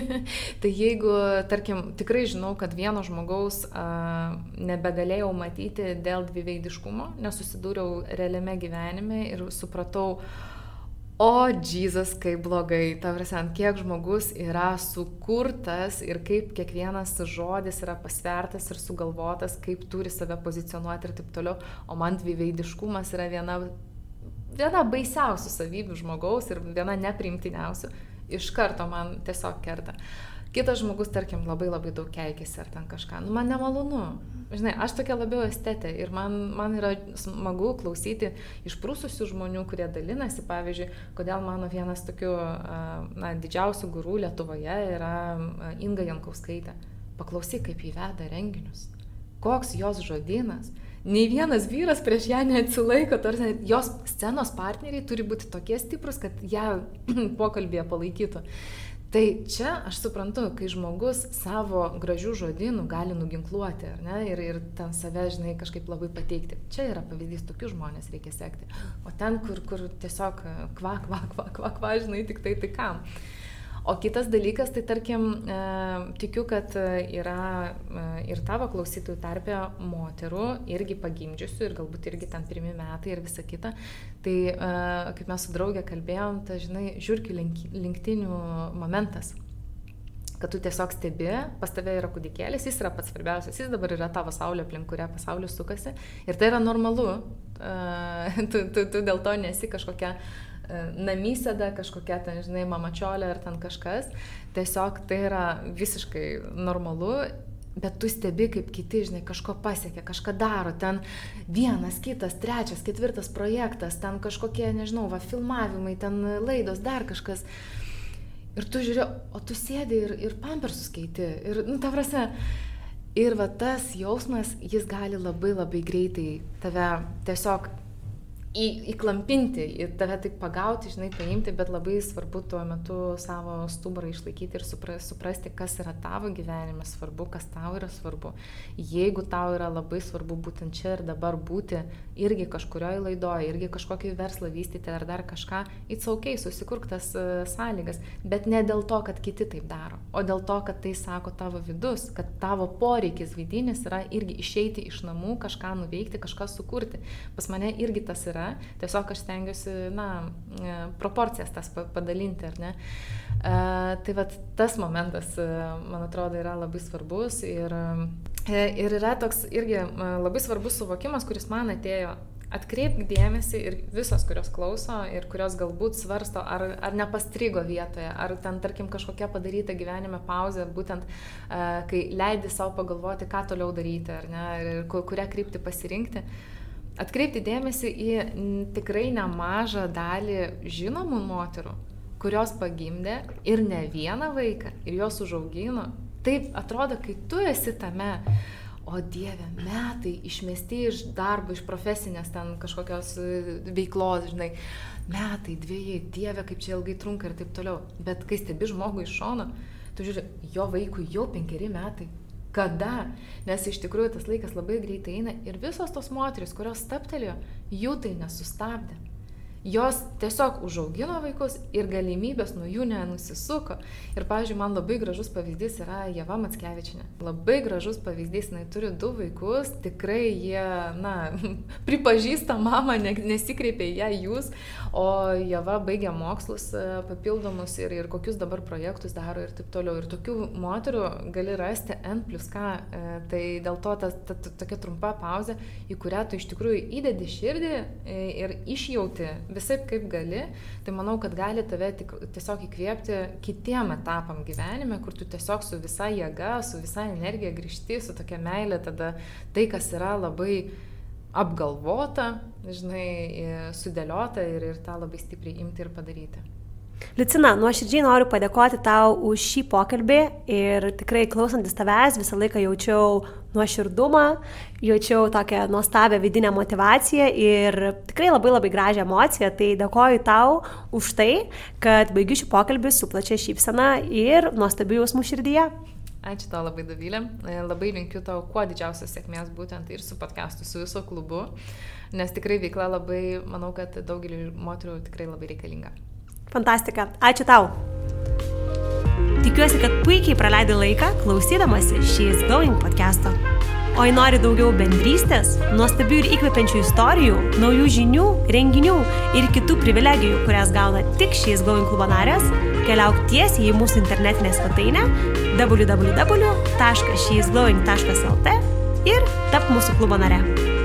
*laughs* tai jeigu, tarkim, tikrai žinau, kad vieno žmogaus a, nebegalėjau matyti dėl dviveidiškumo, nesusidūriau realiame gyvenime ir supratau, o Jėzus, kaip blogai, ta prasme, kiek žmogus yra sukurtas ir kaip kiekvienas žodis yra pasvertas ir sugalvotas, kaip turi save pozicionuoti ir taip toliau, o man dviveidiškumas yra viena viena baisiausių savybių žmogaus ir viena nepriimtiniausių, iš karto man tiesiog kerta. Kitas žmogus, tarkim, labai labai daug keikėsi ar ten kažką. Nu, man nemalonu. Žinai, aš tokia labiau estetė ir man, man yra smagu klausyti išprūsusių žmonių, kurie dalinasi. Pavyzdžiui, kodėl mano vienas tokių na, didžiausių gurų Lietuvoje yra Inga Jankauskaitė. Paklausyk, kaip įveda renginius. Koks jos žodynas nei vienas vyras prieš ją neatsilaiko, tarsi jos scenos partneriai turi būti tokie stiprus, kad ją *clears throat* pokalbėje palaikytų. Tai čia aš suprantu, kai žmogus savo gražių žodynų gali nuginkluoti, ne, ir, ir ten save, žinai, kažkaip labai pateikti. Čia yra pavyzdys, tokius žmonės reikia sekti. O ten, kur, kur tiesiog kva, kva, kva, kva, kva, žinai, tik tai tai kam. O kitas dalykas, tai tarkim, e, tikiu, kad yra e, ir tavo klausytojų tarpė moterų, irgi pagimdžiusių ir galbūt irgi ten pirmi metai ir visa kita. Tai e, kaip mes su draugė kalbėjom, tai žinai, žiūrkių linktinių momentas. kad tu tiesiog stebi, pas tave yra kūdikėlis, jis yra pats svarbiausias, jis dabar yra tavo saulė, aplink kurią pasaulis sukasi. Ir tai yra normalu. Uh, *laughs* tu, tu, tu dėl to nesi kažkokia uh, namysėda, kažkokia ten, žinai, mamačiolė ar ten kažkas. Tiesiog tai yra visiškai normalu Bet tu stebi, kaip kiti, žinai, kažko pasiekia, kažką daro, ten vienas, kitas, trečias, ketvirtas projektas, ten kažkokie, nežinau, va, filmavimai, ten laidos, dar kažkas. Ir tu žiūri, o tu sėdi ir, ir pampersus keiti. Ir, nu, ta prasme, ir va tas jausmas, jis gali labai labai greitai tave tiesiog į, įklampinti, į tave taip pagauti, žinai, paimti, bet labai svarbu tuo metu savo stuburą išlaikyti ir suprasti, kas yra tavo gyvenime svarbu, kas tau yra svarbu. Jeigu tau yra labai svarbu būtent čia ir dabar būti irgi kažkurioje laidoje, irgi kažkokį verslą vystyti ar dar kažką, it's ok, susikurk tas uh, sąlygas, bet ne dėl to, kad kiti taip daro, o dėl to, kad tai sako tavo vidus, kad tavo poreikis vidinis yra irgi išeiti iš namų, kažką nuveikti, kažką sukurti. Pas mane irgi tas yra yra. Tiesiog aš stengiuosi, na, e, proporcijas tas padalinti, ar ne. E, tai vad tas momentas, e, man atrodo, yra labai svarbus ir, ir yra toks irgi labai svarbus suvokimas, kuris man atėjo atkreipk dėmesį ir visos, kurios klauso ir kurios galbūt svarsto, ar, ar nepastrigo vietoje, ar ten, tarkim, kažkokia padaryta gyvenime pauzė, būtent kai leidi savo pagalvoti, ką toliau daryti, ar ne, ir kurią kryptį pasirinkti. Uh, atkreipti dėmesį į tikrai nemažą dalį žinomų moterų, kurios pagimdė ir ne vieną vaiką, ir juos užaugino. Taip atrodo, kai tu esi tame, o Dieve, metai išmesti iš darbo, iš profesinės ten kažkokios e, veiklos, žinai, metai, dviejai, Dieve, kaip čia ilgai trunka ir taip toliau. Bet kai stebi žmogų iš šono, tu žiūri, jo vaikui jau penkeri metai, kada, nes iš tikrųjų tas laikas labai greitai eina ir visos tos moteris, kurios staptelėjo, jų tai nesustabdė jos tiesiog užaugino vaikus ir galimybės nuo jų nenusisuko. Ir, pavyzdžiui, man labai gražus pavyzdys yra Jeva Matskevičinė. Labai gražus pavyzdys, jinai turi du vaikus, tikrai jie, na, *laughs* pripažįsta mamą, nesikreipia į ją jūs, o Jeva baigia mokslus e, papildomus ir, ir kokius dabar projektus daro ir taip toliau. Ir tokių moterų gali rasti N plus K. E, tai dėl to ta, ta, ta tokia trumpa pauzė, į kurią tu iš tikrųjų įdedi širdį e, ir išjauti visai kaip gali, tai manau, kad gali tave tik, tiesiog įkvėpti kitiem etapam gyvenime, kur tu tiesiog su visa jėga, su visa energija grįžti, su tokia meilė, tada tai, kas yra labai apgalvota, žinai, sudėliota ir, ir tą labai stipriai imti ir padaryti. Lucina, nuoširdžiai noriu padėkoti tau už šį pokalbį ir tikrai klausantis tavęs visą laiką jaučiau nuoširdumą, jaučiau tokią nuostabią vidinę motivaciją ir tikrai labai labai gražią emociją. Tai dėkoju tau už tai, kad baigiu šį pokalbį su plačia šypsena ir nuostabiu jausmu širdyje. Ačiū tau labai, Davilė. Labai linkiu tau kuo didžiausios sėkmės būtent ir su podcastu, su viso klubu, nes tikrai veikla labai, manau, kad daugeliu moterų tikrai labai reikalinga. Fantastika. Ačiū tau. Tikiuosi, kad puikiai praleidai laiką klausydamasi She's Going podcast'o. O jei nori daugiau bendrystės, nuostabių ir įkvepiančių istorijų, naujų žinių, renginių ir kitų privilegijų, kurias gauna tik She's Going klubo narės, keliauk tiesiai į mūsų internetinę svetainę www.sheisglowing.lt ir tap mūsų klubo nare.